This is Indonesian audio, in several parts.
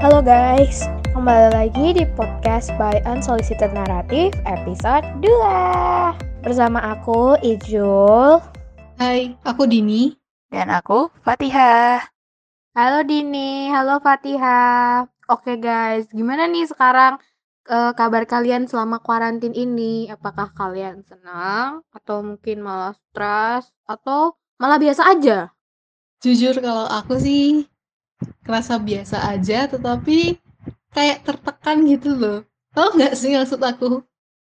Halo guys, kembali lagi di podcast by Unsolicited Narrative episode 2 Bersama aku, Ijul Hai, aku Dini. Dan aku Fatihah. Halo Dini, halo Fatihah Oke guys, gimana nih sekarang eh, kabar kalian selama kuarantin ini? Apakah kalian senang? Atau mungkin malah stres? Atau malah biasa aja? Jujur kalau aku sih kerasa biasa aja, tetapi kayak tertekan gitu loh. Tahu nggak sih maksud aku?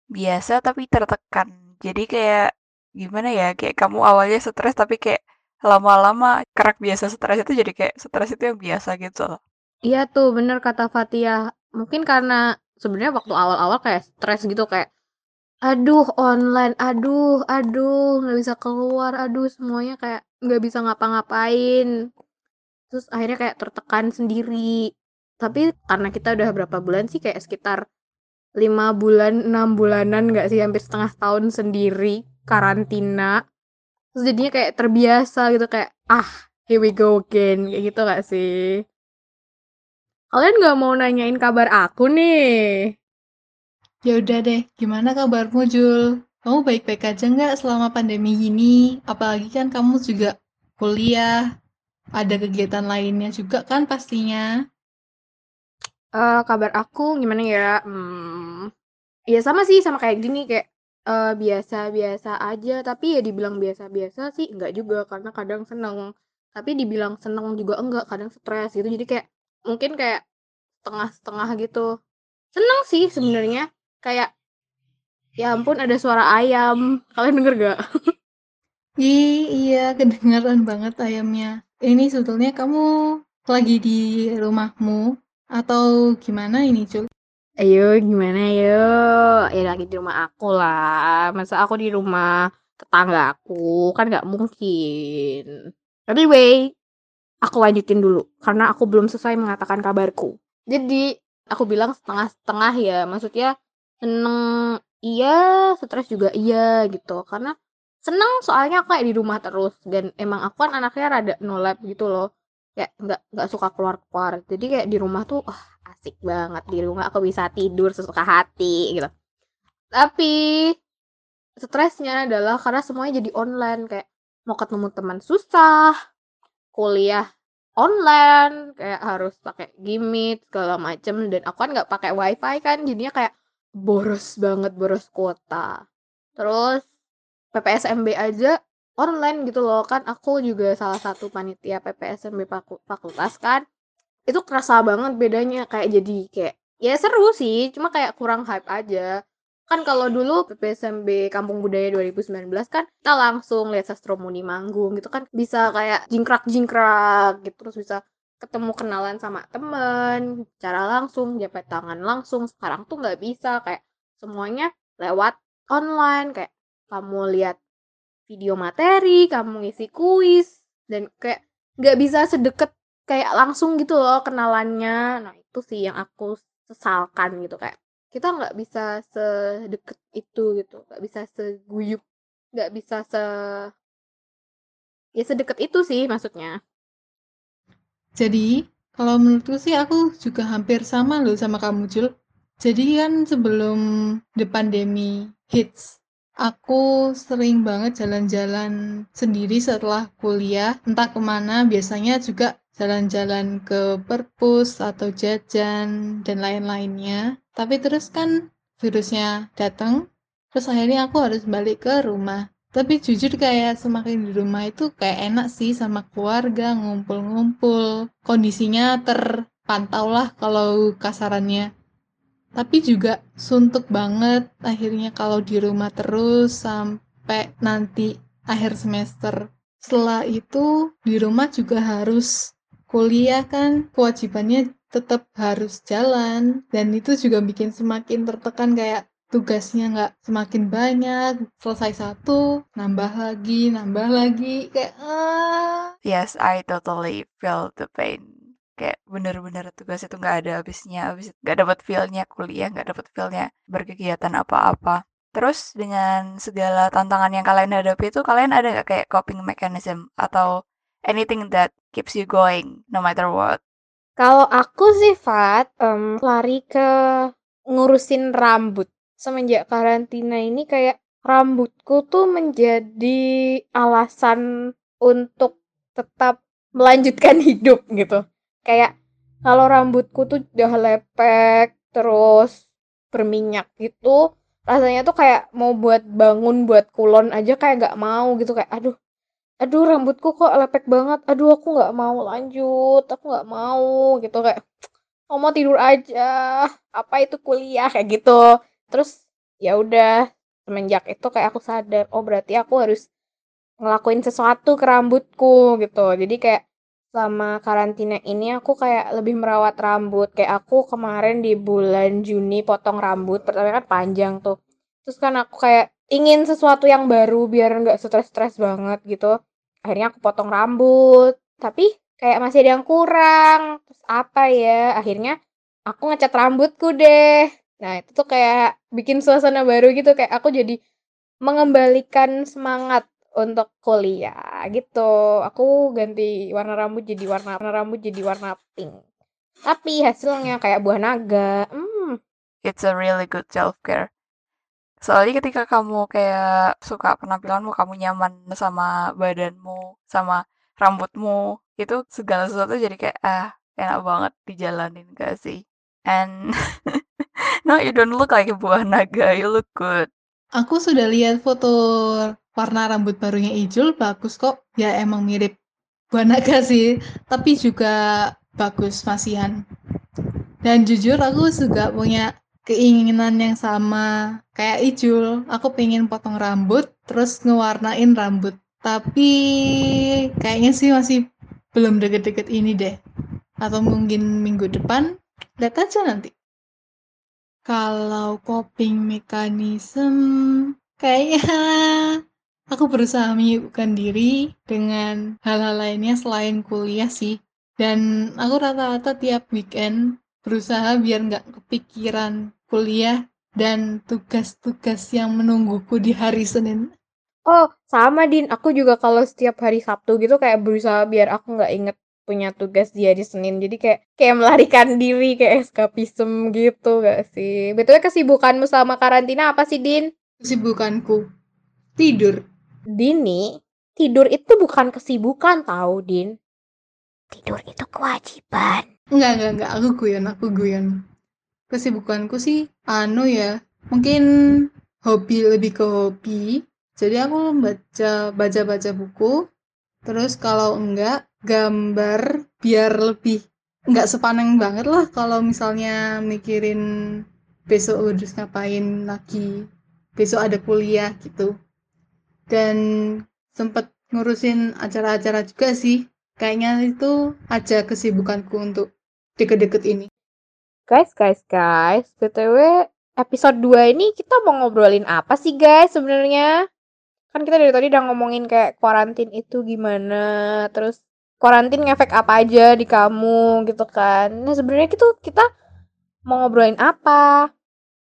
Biasa tapi tertekan. Jadi kayak gimana ya? Kayak kamu awalnya stres tapi kayak lama-lama kerak biasa stres itu jadi kayak stres itu yang biasa gitu loh. Iya tuh, bener kata Fatia. Mungkin karena sebenarnya waktu awal-awal kayak stres gitu kayak aduh online, aduh, aduh, nggak bisa keluar, aduh semuanya kayak nggak bisa ngapa-ngapain. Terus akhirnya kayak tertekan sendiri. Tapi karena kita udah berapa bulan sih kayak sekitar lima bulan, enam bulanan nggak sih hampir setengah tahun sendiri karantina. Terus jadinya kayak terbiasa gitu kayak ah here we go again kayak gitu gak sih? Kalian nggak mau nanyain kabar aku nih? Ya udah deh, gimana kabarmu Jul? Kamu baik-baik aja nggak selama pandemi gini? Apalagi kan kamu juga kuliah, ada kegiatan lainnya juga kan pastinya. Eh kabar aku gimana ya? Hmm, ya sama sih sama kayak gini kayak eh, biasa-biasa aja. Tapi ya dibilang biasa-biasa sih enggak juga karena kadang seneng. Tapi dibilang seneng juga enggak, kadang stres gitu. Jadi kayak mungkin kayak setengah-setengah gitu. Seneng sih sebenarnya. Kayak ya ampun ada suara ayam. Kalian denger gak? Ih, iya, kedengeran banget ayamnya. Ini sebetulnya kamu lagi di rumahmu atau gimana ini, Jul? Ayo gimana yuk? Ya lagi di rumah aku lah. Masa aku di rumah tetangga aku kan nggak mungkin. Anyway, aku lanjutin dulu karena aku belum selesai mengatakan kabarku. Jadi aku bilang setengah-setengah ya. Maksudnya seneng iya, stres juga iya gitu. Karena seneng soalnya aku kayak di rumah terus dan emang aku kan anaknya rada no lab gitu loh. Kayak nggak nggak suka keluar-keluar. Jadi kayak di rumah tuh ah, asik banget di rumah aku bisa tidur sesuka hati gitu. Tapi stresnya adalah karena semuanya jadi online kayak mau ketemu teman susah, kuliah online kayak harus pakai gimmick segala macem dan aku kan nggak pakai wifi kan jadinya kayak boros banget boros kuota terus PPSMB aja online gitu loh. Kan aku juga salah satu panitia PPSMB faku- fakultas kan. Itu kerasa banget bedanya kayak jadi kayak ya seru sih cuma kayak kurang hype aja. Kan kalau dulu PPSMB Kampung Budaya 2019 kan kita langsung lihat Sastro Muni manggung gitu kan bisa kayak jingkrak-jingkrak gitu terus bisa ketemu kenalan sama temen cara langsung jabat tangan langsung. Sekarang tuh nggak bisa kayak semuanya lewat online kayak kamu lihat video materi kamu ngisi kuis dan kayak nggak bisa sedekat kayak langsung gitu loh kenalannya nah itu sih yang aku sesalkan gitu kayak kita nggak bisa sedekat itu gitu nggak bisa seguyup nggak bisa se ya sedekat itu sih maksudnya Jadi, kalau menurutku sih aku juga hampir sama loh sama kamu, Jul. Jadi kan sebelum the pandemi hits, aku sering banget jalan-jalan sendiri setelah kuliah, entah ke mana, biasanya juga jalan-jalan ke perpus atau jajan dan lain-lainnya. Tapi terus kan virusnya datang, terus akhirnya aku harus balik ke rumah. Tapi jujur kayak semakin di rumah itu kayak enak sih sama keluarga, ngumpul-ngumpul. Kondisinya terpantau lah kalau kasarannya. Tapi juga suntuk banget akhirnya kalau di rumah terus sampai nanti akhir semester. Setelah itu di rumah juga harus kuliah kan, kewajibannya tetap harus jalan. Dan itu juga bikin semakin tertekan kayak tugasnya nggak semakin banyak selesai satu nambah lagi nambah lagi kayak ah Yes, I totally feel the pain. Kayak bener-bener tugas itu nggak ada habisnya, habis nggak dapat feel-nya kuliah, nggak dapat feel-nya berkegiatan apa-apa. Terus dengan segala tantangan yang kalian hadapi itu, kalian ada nggak kayak coping mechanism atau anything that keeps you going no matter what? Kalau aku sih Fat, mmm, lari ke ngurusin rambut. Semenjak karantina ini kayak rambutku tuh menjadi alasan untuk tetap melanjutkan hidup gitu. Kayak kalau rambutku tuh udah lepek, terus berminyak gitu, rasanya tuh kayak mau buat bangun, buat kulon aja kayak nggak mau gitu, kayak aduh aduh rambutku kok lepek banget, aduh aku nggak mau lanjut, aku nggak mau gitu kayak aku mau tidur aja, apa itu kuliah kayak gitu. Terus ya udah semenjak itu kayak aku sadar, oh berarti aku harus ngelakuin sesuatu ke rambutku gitu. Jadi kayak selama karantina ini aku kayak lebih merawat rambut. Kayak aku kemarin di bulan Juni potong rambut, pertama kan panjang tuh. Terus kan aku kayak ingin sesuatu yang baru biar nggak stres-stres banget gitu. Akhirnya aku potong rambut, tapi kayak masih ada yang kurang. Terus apa ya? Akhirnya aku ngecat rambutku deh. Nah, itu tuh kayak bikin suasana baru gitu, kayak aku jadi mengembalikan semangat untuk kuliah gitu. Aku ganti warna rambut jadi warna warna rambut jadi warna pink. Tapi hasilnya kayak buah naga. Hmm. It's a really good self-care. Soalnya ketika kamu kayak suka penampilanmu, kamu nyaman sama badanmu, sama rambutmu, itu segala sesuatu jadi kayak ah enak banget dijalanin gak sih? And no, you don't look like a buah naga, you look good. Aku sudah lihat foto warna rambut barunya Ijul, bagus kok. Ya emang mirip buah naga sih, tapi juga bagus masihan. Dan jujur aku juga punya keinginan yang sama kayak Ijul. Aku pengen potong rambut, terus ngewarnain rambut. Tapi kayaknya sih masih belum deket-deket ini deh. Atau mungkin minggu depan, lihat aja nanti. Kalau coping mechanism, kayaknya aku berusaha menyibukkan diri dengan hal-hal lainnya selain kuliah sih. Dan aku rata-rata tiap weekend berusaha biar nggak kepikiran kuliah dan tugas-tugas yang menungguku di hari Senin. Oh, sama Din. Aku juga kalau setiap hari Sabtu gitu kayak berusaha biar aku nggak inget punya tugas di hari Senin. Jadi kayak kayak melarikan diri kayak eskapism gitu gak sih? Betulnya kesibukanmu selama karantina apa sih, Din? Kesibukanku tidur. Dini, tidur itu bukan kesibukan tahu, Din. Tidur itu kewajiban. Enggak, enggak, enggak. Aku guyon, aku guyon. Kesibukanku sih anu ya. Mungkin hobi lebih ke hobi. Jadi aku baca baca-baca buku. Terus kalau enggak gambar biar lebih nggak sepaneng banget lah kalau misalnya mikirin besok harus ngapain lagi besok ada kuliah gitu dan sempet ngurusin acara-acara juga sih kayaknya itu aja kesibukanku untuk deket-deket ini guys guys guys btw episode 2 ini kita mau ngobrolin apa sih guys sebenarnya kan kita dari tadi udah ngomongin kayak kuarantin itu gimana terus Kuarantin ngefek apa aja di kamu gitu kan. Nah, sebenarnya itu kita mau ngobrolin apa?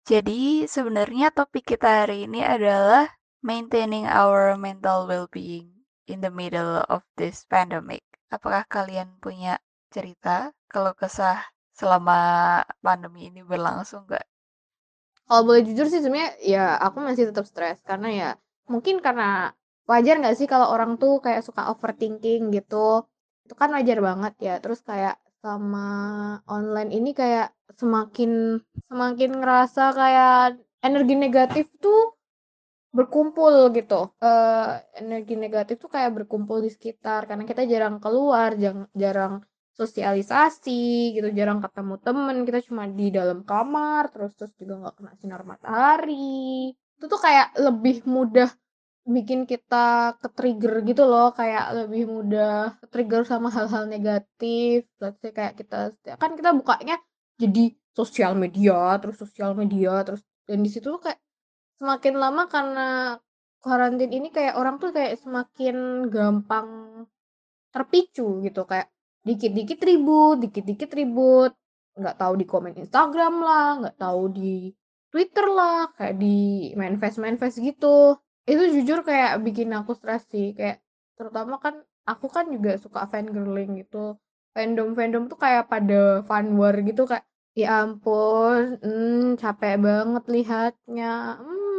Jadi, sebenarnya topik kita hari ini adalah maintaining our mental well-being in the middle of this pandemic. Apakah kalian punya cerita kalau kesah selama pandemi ini berlangsung nggak? Kalau boleh jujur sih sebenarnya ya aku masih tetap stres karena ya mungkin karena wajar nggak sih kalau orang tuh kayak suka overthinking gitu itu kan wajar banget ya terus kayak sama online ini kayak semakin semakin ngerasa kayak energi negatif tuh berkumpul gitu uh, energi negatif tuh kayak berkumpul di sekitar karena kita jarang keluar jarang, jarang sosialisasi gitu jarang ketemu temen kita cuma di dalam kamar terus terus juga nggak kena sinar matahari itu tuh kayak lebih mudah bikin kita ke-trigger gitu loh, kayak lebih mudah ke-trigger sama hal-hal negatif. Let's kayak kita kan kita bukanya jadi sosial media, terus sosial media, terus dan di situ kayak semakin lama karena karantin ini kayak orang tuh kayak semakin gampang terpicu gitu, kayak dikit-dikit ribut, dikit-dikit ribut, nggak tahu di komen Instagram lah, nggak tahu di Twitter lah, kayak di main face gitu. Itu jujur kayak bikin aku stres sih, kayak terutama kan aku kan juga suka fangirling gitu. fandom-fandom tuh kayak pada fan war gitu kayak ya ampun hmm, capek banget lihatnya hmm.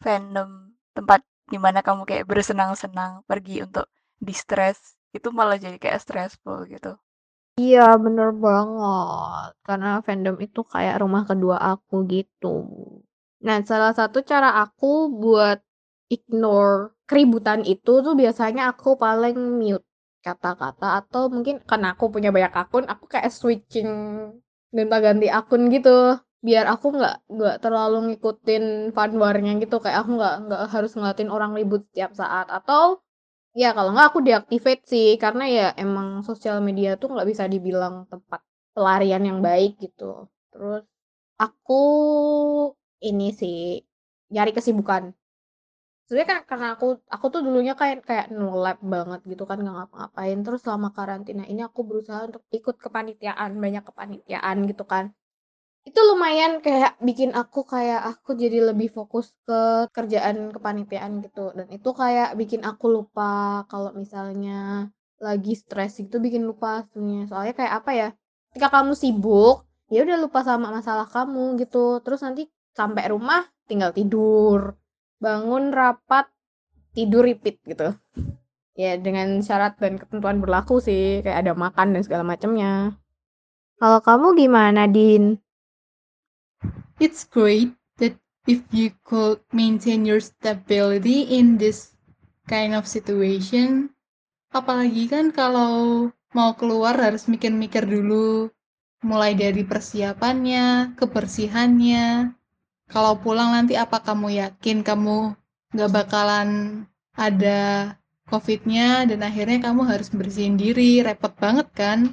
Fandom tempat di mana kamu kayak bersenang-senang pergi untuk distress itu malah jadi kayak stressful gitu. Iya bener banget karena fandom itu kayak rumah kedua aku gitu. Nah salah satu cara aku buat ignore keributan itu tuh biasanya aku paling mute kata-kata atau mungkin karena aku punya banyak akun aku kayak switching gonta-ganti akun gitu biar aku nggak nggak terlalu ngikutin fanwarnya gitu. Kayak aku nggak nggak harus ngeliatin orang ribut setiap saat. Atau ya kalau nggak aku deactivate sih. Karena ya emang sosial media tuh nggak bisa dibilang tempat pelarian yang baik gitu. Terus aku ini sih nyari kesibukan. Sebenarnya kan karena aku aku tuh dulunya kayak kayak no lab banget gitu kan nggak ngapa-ngapain. Terus selama karantina ini aku berusaha untuk ikut kepanitiaan banyak kepanitiaan gitu kan itu lumayan kayak bikin aku kayak aku jadi lebih fokus ke kerjaan kepanitiaan gitu. Dan itu kayak bikin aku lupa kalau misalnya lagi stres itu bikin lupa sebenarnya soalnya kayak apa ya ketika kamu sibuk ya udah lupa sama masalah kamu gitu. Terus nanti sampai rumah tinggal tidur bangun rapat tidur repeat gitu. Ya dengan syarat dan ketentuan berlaku sih kayak ada makan dan segala macamnya. Kalau kamu gimana Din It's great that if you could maintain your stability in this kind of situation, apalagi kan kalau mau keluar harus mikir-mikir dulu, mulai dari persiapannya, kebersihannya. Kalau pulang nanti apa kamu yakin kamu nggak bakalan ada COVID-nya dan akhirnya kamu harus bersihin diri, repot banget kan?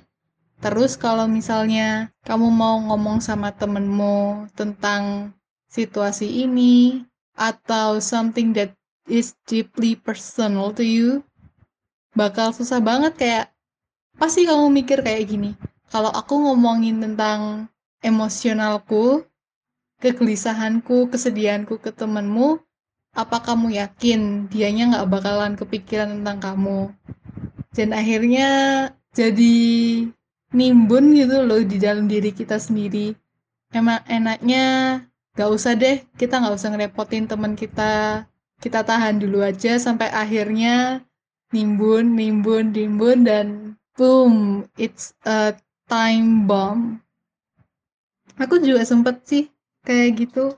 Terus kalau misalnya kamu mau ngomong sama temenmu tentang situasi ini atau something that is deeply personal to you, bakal susah banget kayak pasti kamu mikir kayak gini. Kalau aku ngomongin tentang emosionalku, kegelisahanku, kesedihanku ke temenmu, apa kamu yakin dianya nggak bakalan kepikiran tentang kamu? Dan akhirnya jadi nimbun gitu loh di dalam diri kita sendiri. Emang enaknya gak usah deh, kita gak usah ngerepotin teman kita. Kita tahan dulu aja sampai akhirnya nimbun, nimbun, nimbun, dan boom, it's a time bomb. Aku juga sempet sih kayak gitu.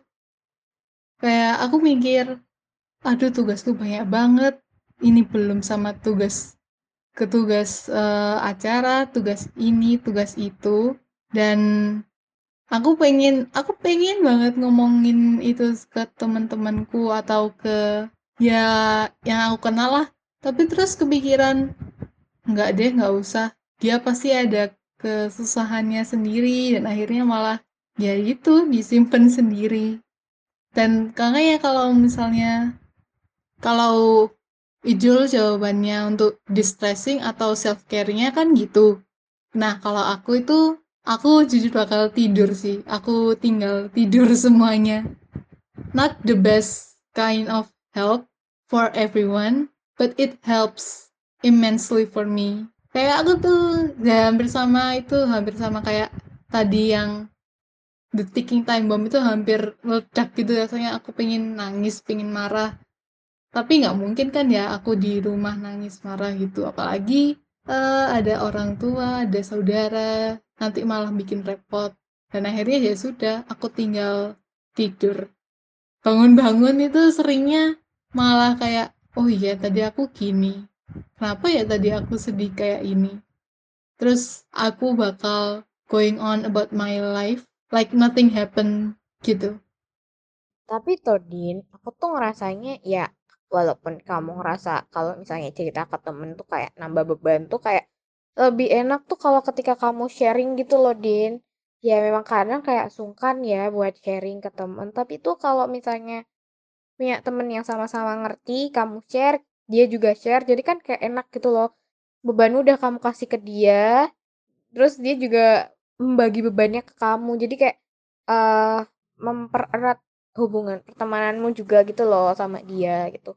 Kayak aku mikir, aduh tugasku banyak banget. Ini belum sama tugas ke tugas uh, acara, tugas ini, tugas itu, dan aku pengen aku pengen banget ngomongin itu ke teman-temanku atau ke ya yang aku kenal lah. Tapi terus kepikiran nggak deh nggak usah. Dia pasti ada kesusahannya sendiri dan akhirnya malah ya itu disimpan sendiri. Dan ya kalau misalnya kalau Ijul jawabannya untuk distressing atau self care-nya kan gitu. Nah, kalau aku itu aku jujur bakal tidur sih. Aku tinggal tidur semuanya. Not the best kind of help for everyone, but it helps immensely for me. Kayak aku tuh ya hampir sama itu, hampir sama kayak tadi yang the ticking time bomb itu hampir meledak gitu rasanya aku pengen nangis, pengen marah tapi nggak mungkin kan ya aku di rumah nangis marah gitu. Apalagi uh, ada orang tua ada saudara nanti malah bikin repot. Dan akhirnya ya sudah aku tinggal tidur. Bangun-bangun itu seringnya malah kayak oh iya tadi aku gini. Kenapa ya tadi aku sedih kayak ini? Terus aku bakal going on about my life like nothing happened gitu. Tapi Todin aku tuh ngerasanya ya walaupun kamu ngerasa kalau misalnya cerita ke temen tuh kayak nambah beban tuh kayak lebih enak tuh kalau ketika kamu sharing gitu loh Din. Ya memang kadang kayak sungkan ya buat sharing ke temen tapi tuh kalau misalnya punya temen yang sama-sama ngerti kamu share dia juga share jadi kan kayak enak gitu loh. Beban udah kamu kasih ke dia terus dia juga membagi bebannya ke kamu. Jadi kayak uh, mempererat hubungan pertemananmu juga gitu loh sama dia gitu.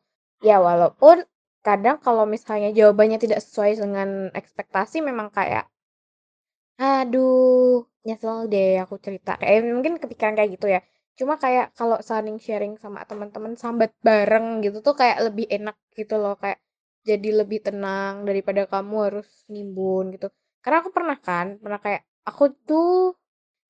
Ya walaupun kadang kalau misalnya jawabannya tidak sesuai dengan ekspektasi memang kayak aduh nyesel deh aku cerita. Kayak mungkin kepikiran kayak gitu ya. Cuma kayak kalau saling sharing sama teman-teman sambat bareng gitu tuh kayak lebih enak gitu loh kayak jadi lebih tenang daripada kamu harus nimbun gitu. Karena aku pernah kan pernah kayak aku tuh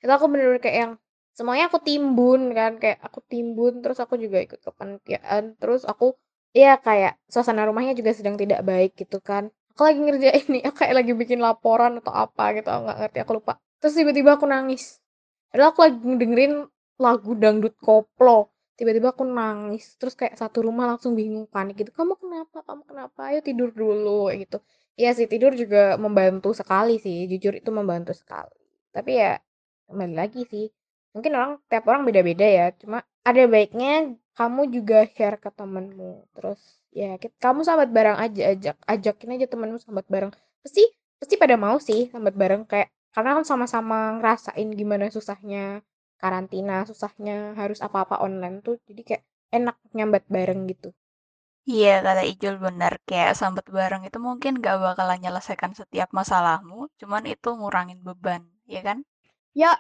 itu aku bener-bener kayak yang semuanya aku timbun kan kayak aku timbun terus aku juga ikut kepanitiaan terus aku ya kayak suasana rumahnya juga sedang tidak baik gitu kan. Aku lagi ngerjain nih aku kayak lagi bikin laporan atau apa gitu aku nggak ngerti aku lupa. Terus tiba-tiba aku nangis. Padahal aku lagi dengerin lagu dangdut koplo. Tiba-tiba aku nangis terus kayak satu rumah langsung bingung panik gitu. Kamu kenapa? Kamu kenapa? Ayo tidur dulu gitu. Iya sih tidur juga membantu sekali sih jujur itu membantu sekali. Tapi ya kembali lagi sih mungkin orang tiap orang beda-beda ya cuma ada baiknya kamu juga share ke temenmu terus ya kita, kamu sahabat bareng aja ajak ajakin aja temenmu sahabat bareng pasti pasti pada mau sih sahabat bareng kayak karena kan sama-sama ngerasain gimana susahnya karantina susahnya harus apa-apa online tuh jadi kayak enak nyambat bareng gitu Iya, kata Ijul benar. Kayak sambat bareng itu mungkin gak bakalan nyelesaikan setiap masalahmu, cuman itu ngurangin beban, ya kan? Ya,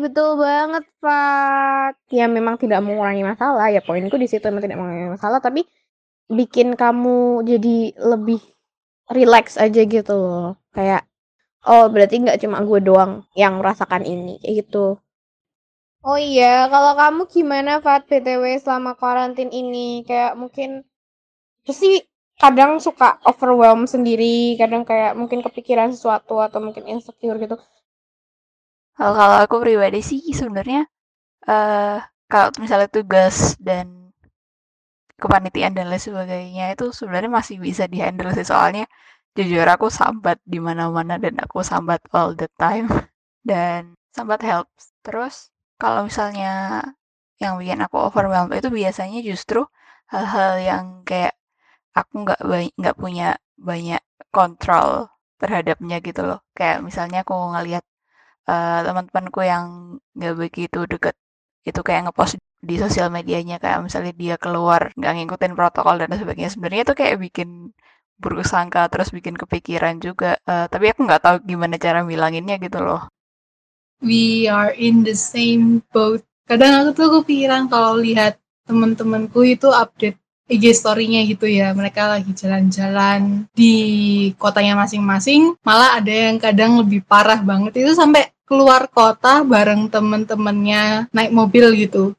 betul banget, Pak. Ya memang tidak mengurangi masalah, ya poinku di situ memang tidak mengurangi masalah, tapi bikin kamu jadi lebih relax aja gitu loh. Kayak, oh berarti nggak cuma gue doang yang merasakan ini, kayak gitu. Oh iya, kalau kamu gimana, Fat, BTW selama karantin ini? Kayak mungkin sih kadang suka overwhelm sendiri, kadang kayak mungkin kepikiran sesuatu atau mungkin insecure gitu. Kalau kalau aku pribadi sih sebenarnya uh, kalau misalnya tugas dan kepanitiaan dan lain sebagainya itu sebenarnya masih bisa dihandle sih soalnya jujur aku sambat di mana-mana dan aku sambat all the time dan sambat helps. Terus kalau misalnya yang bikin aku overwhelmed itu biasanya justru hal-hal yang kayak aku nggak nggak punya banyak kontrol terhadapnya gitu loh kayak misalnya aku ngelihat uh, teman-temanku yang nggak begitu deket itu kayak ngepost di sosial medianya kayak misalnya dia keluar nggak ngikutin protokol dan sebagainya sebenarnya itu kayak bikin buruk sangka terus bikin kepikiran juga uh, tapi aku nggak tahu gimana cara bilanginnya gitu loh we are in the same boat kadang aku tuh kepikiran kalau lihat teman-temanku itu update IG story-nya gitu ya. Mereka lagi jalan-jalan di kotanya masing-masing. Malah ada yang kadang lebih parah banget. Itu sampai keluar kota bareng temen-temennya naik mobil gitu.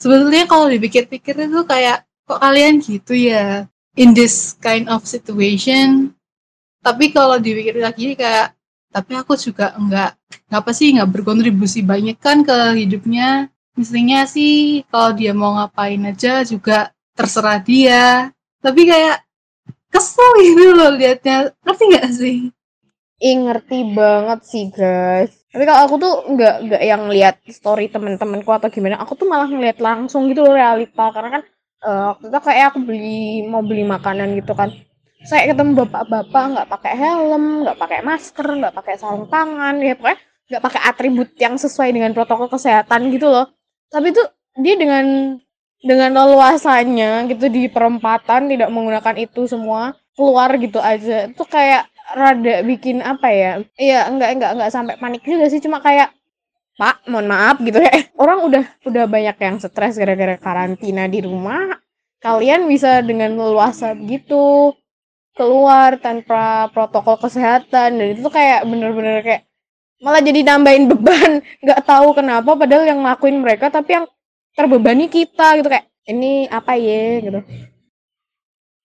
Sebetulnya kalau dipikir-pikir itu kayak, kok kalian gitu ya? In this kind of situation. Tapi kalau dipikir lagi kayak, tapi aku juga enggak, apa sih, enggak berkontribusi banyak kan ke hidupnya. Mestinya sih kalau dia mau ngapain aja juga terserah dia tapi kayak kesel gitu loh liatnya ngerti gak sih Ih ngerti banget sih guys tapi kalau aku tuh nggak nggak yang lihat story temen-temenku atau gimana aku tuh malah ngeliat langsung gitu loh realita. Karena kan uh, waktu itu kayak aku beli mau beli makanan gitu kan. Saya ketemu bapak-bapak nggak pakai helm nggak pakai masker nggak pakai sarung tangan ya pokoknya nggak pakai atribut yang sesuai dengan protokol kesehatan gitu loh. Tapi tuh dia dengan dengan leluasanya gitu di perempatan tidak menggunakan itu semua keluar gitu aja. Itu kayak rada bikin apa ya? Iya enggak enggak enggak sampai panik juga sih. Cuma kayak pak mohon maaf gitu ya. Orang udah udah banyak yang stres gara-gara karantina di rumah. Kalian bisa dengan leluasa gitu keluar tanpa protokol kesehatan. Dan itu tuh kayak bener-bener kayak malah jadi nambahin beban. Nggak tahu kenapa padahal yang ngelakuin mereka tapi yang terbebani kita gitu kayak ini apa ya? gitu.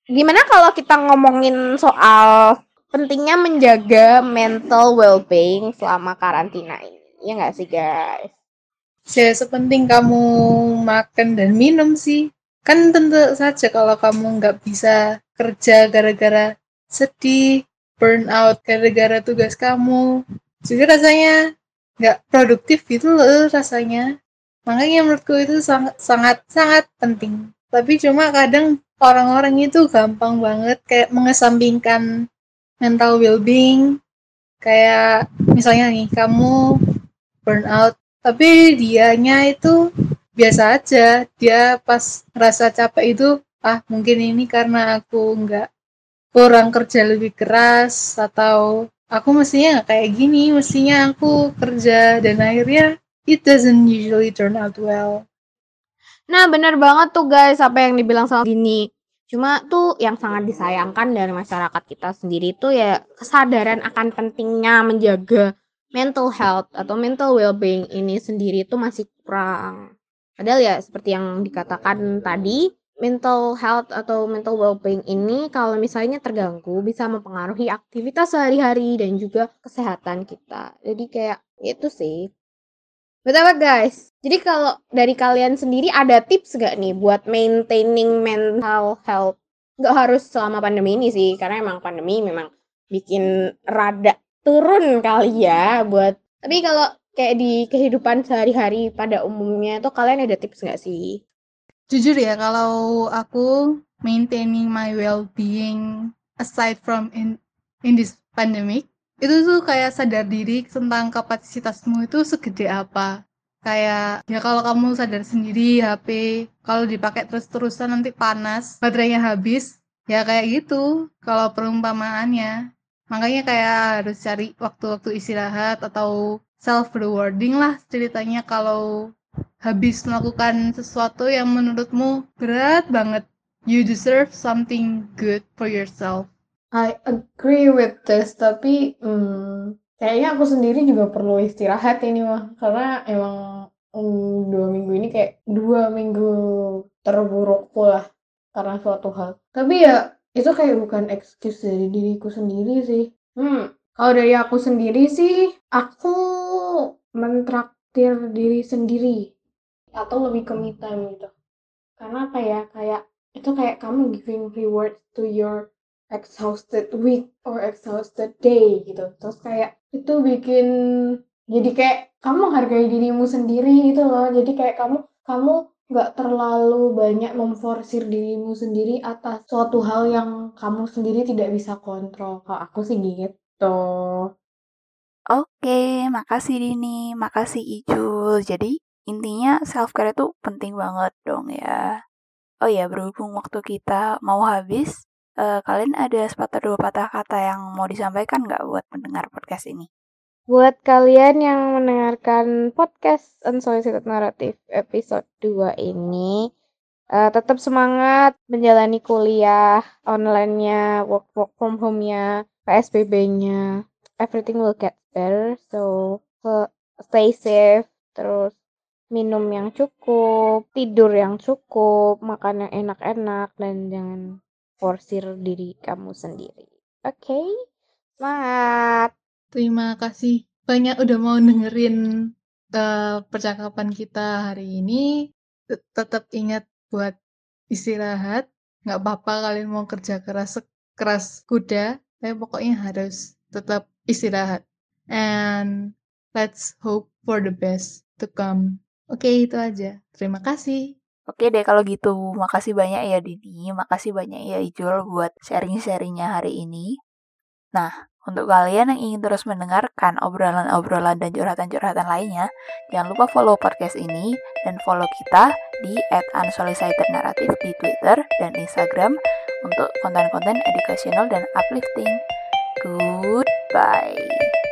Gimana kalau kita ngomongin soal pentingnya menjaga mental well-being selama karantina ini. Ya nggak sih guys? Ya sepenting kamu makan dan minum sih. Kan tentu saja kalau kamu nggak bisa kerja gara-gara sedih burn out gara-gara tugas kamu juga rasanya nggak produktif gitu loh rasanya. Makanya menurutku itu sangat sangat sangat penting. Tapi cuma kadang orang-orang itu gampang banget kayak mengesampingkan mental well-being. Kayak misalnya nih kamu burn out tapi dianya itu biasa aja. Dia pas ngerasa capek itu ah mungkin ini karena aku nggak kurang kerja lebih keras atau aku mestinya nggak kayak gini mestinya aku kerja. Dan akhirnya it doesn't usually turn out well. Nah, bener banget tuh guys apa yang dibilang sama Dini. Cuma tuh yang sangat disayangkan dari masyarakat kita sendiri tuh ya kesadaran akan pentingnya menjaga mental health atau mental well-being ini sendiri tuh masih kurang. Padahal ya seperti yang dikatakan tadi, mental health atau mental well-being ini kalau misalnya terganggu bisa mempengaruhi aktivitas sehari-hari dan juga kesehatan kita. Jadi kayak itu sih. Betul guys? Jadi kalau dari kalian sendiri ada tips gak nih buat maintaining mental health? Gak harus selama pandemi ini sih, karena emang pandemi memang bikin rada turun kali ya buat. Tapi kalau kayak di kehidupan sehari-hari pada umumnya tuh kalian ada tips gak sih? Jujur ya, kalau aku maintaining my well-being aside from in in this pandemic, itu tuh kayak sadar diri tentang kapasitasmu itu segede apa. Kayak ya kalau kamu sadar sendiri HP kalau dipakai terus-terusan nanti panas baterainya habis ya kayak gitu kalau perumpamaannya. Makanya kayak harus cari waktu-waktu istirahat atau self rewarding lah ceritanya kalau habis melakukan sesuatu yang menurutmu berat banget. You deserve something good for yourself I agree with this, tapi hmm, kayaknya aku sendiri juga perlu istirahat ini mah, karena emang hmm, dua minggu ini kayak dua minggu terburukku lah karena suatu hal. Tapi ya itu kayak bukan excuse dari diriku sendiri sih. Hmm, kalau dari aku sendiri sih, aku mentraktir diri sendiri atau lebih ke me time gitu. Karena apa ya, kayak itu kayak kamu giving reward to your exhausted week or exhausted day gitu terus kayak itu bikin jadi kayak kamu hargai dirimu sendiri gitu loh jadi kayak kamu kamu nggak terlalu banyak memforsir dirimu sendiri atas suatu hal yang kamu sendiri tidak bisa kontrol kalau aku sih gitu Oke, makasih Dini, makasih Ijul. Jadi intinya self care itu penting banget dong ya. Oh ya, berhubung waktu kita mau habis, uh, kalian ada sepatah dua patah kata yang mau disampaikan nggak buat mendengar podcast ini? Buat kalian yang mendengarkan podcast Unsolicited Narrative episode 2 ini, uh, tetap semangat menjalani kuliah online-nya, work, work from home-nya, PSBB-nya. Everything will get better, so stay safe, terus minum yang cukup, tidur yang cukup, makan yang enak-enak, dan jangan forsir diri kamu sendiri. Oke, okay? semangat. Terima kasih banyak udah mau dengerin uh, percakapan kita hari ini. Tetap ingat buat istirahat. Nggak apa-apa kalian mau kerja keras keras kuda, tapi pokoknya harus tetap istirahat. And let's hope for the best to come. Oke, okay, itu aja. Terima kasih. Oke deh kalau gitu, makasih banyak ya Dini, makasih banyak ya Ijul buat sharing-sharingnya hari ini. Nah, untuk kalian yang ingin terus mendengarkan obrolan-obrolan dan curhatan-curhatan lainnya, jangan lupa follow podcast ini dan follow kita di @unsolicitednarrative di Twitter dan Instagram untuk konten-konten educational dan uplifting. Goodbye.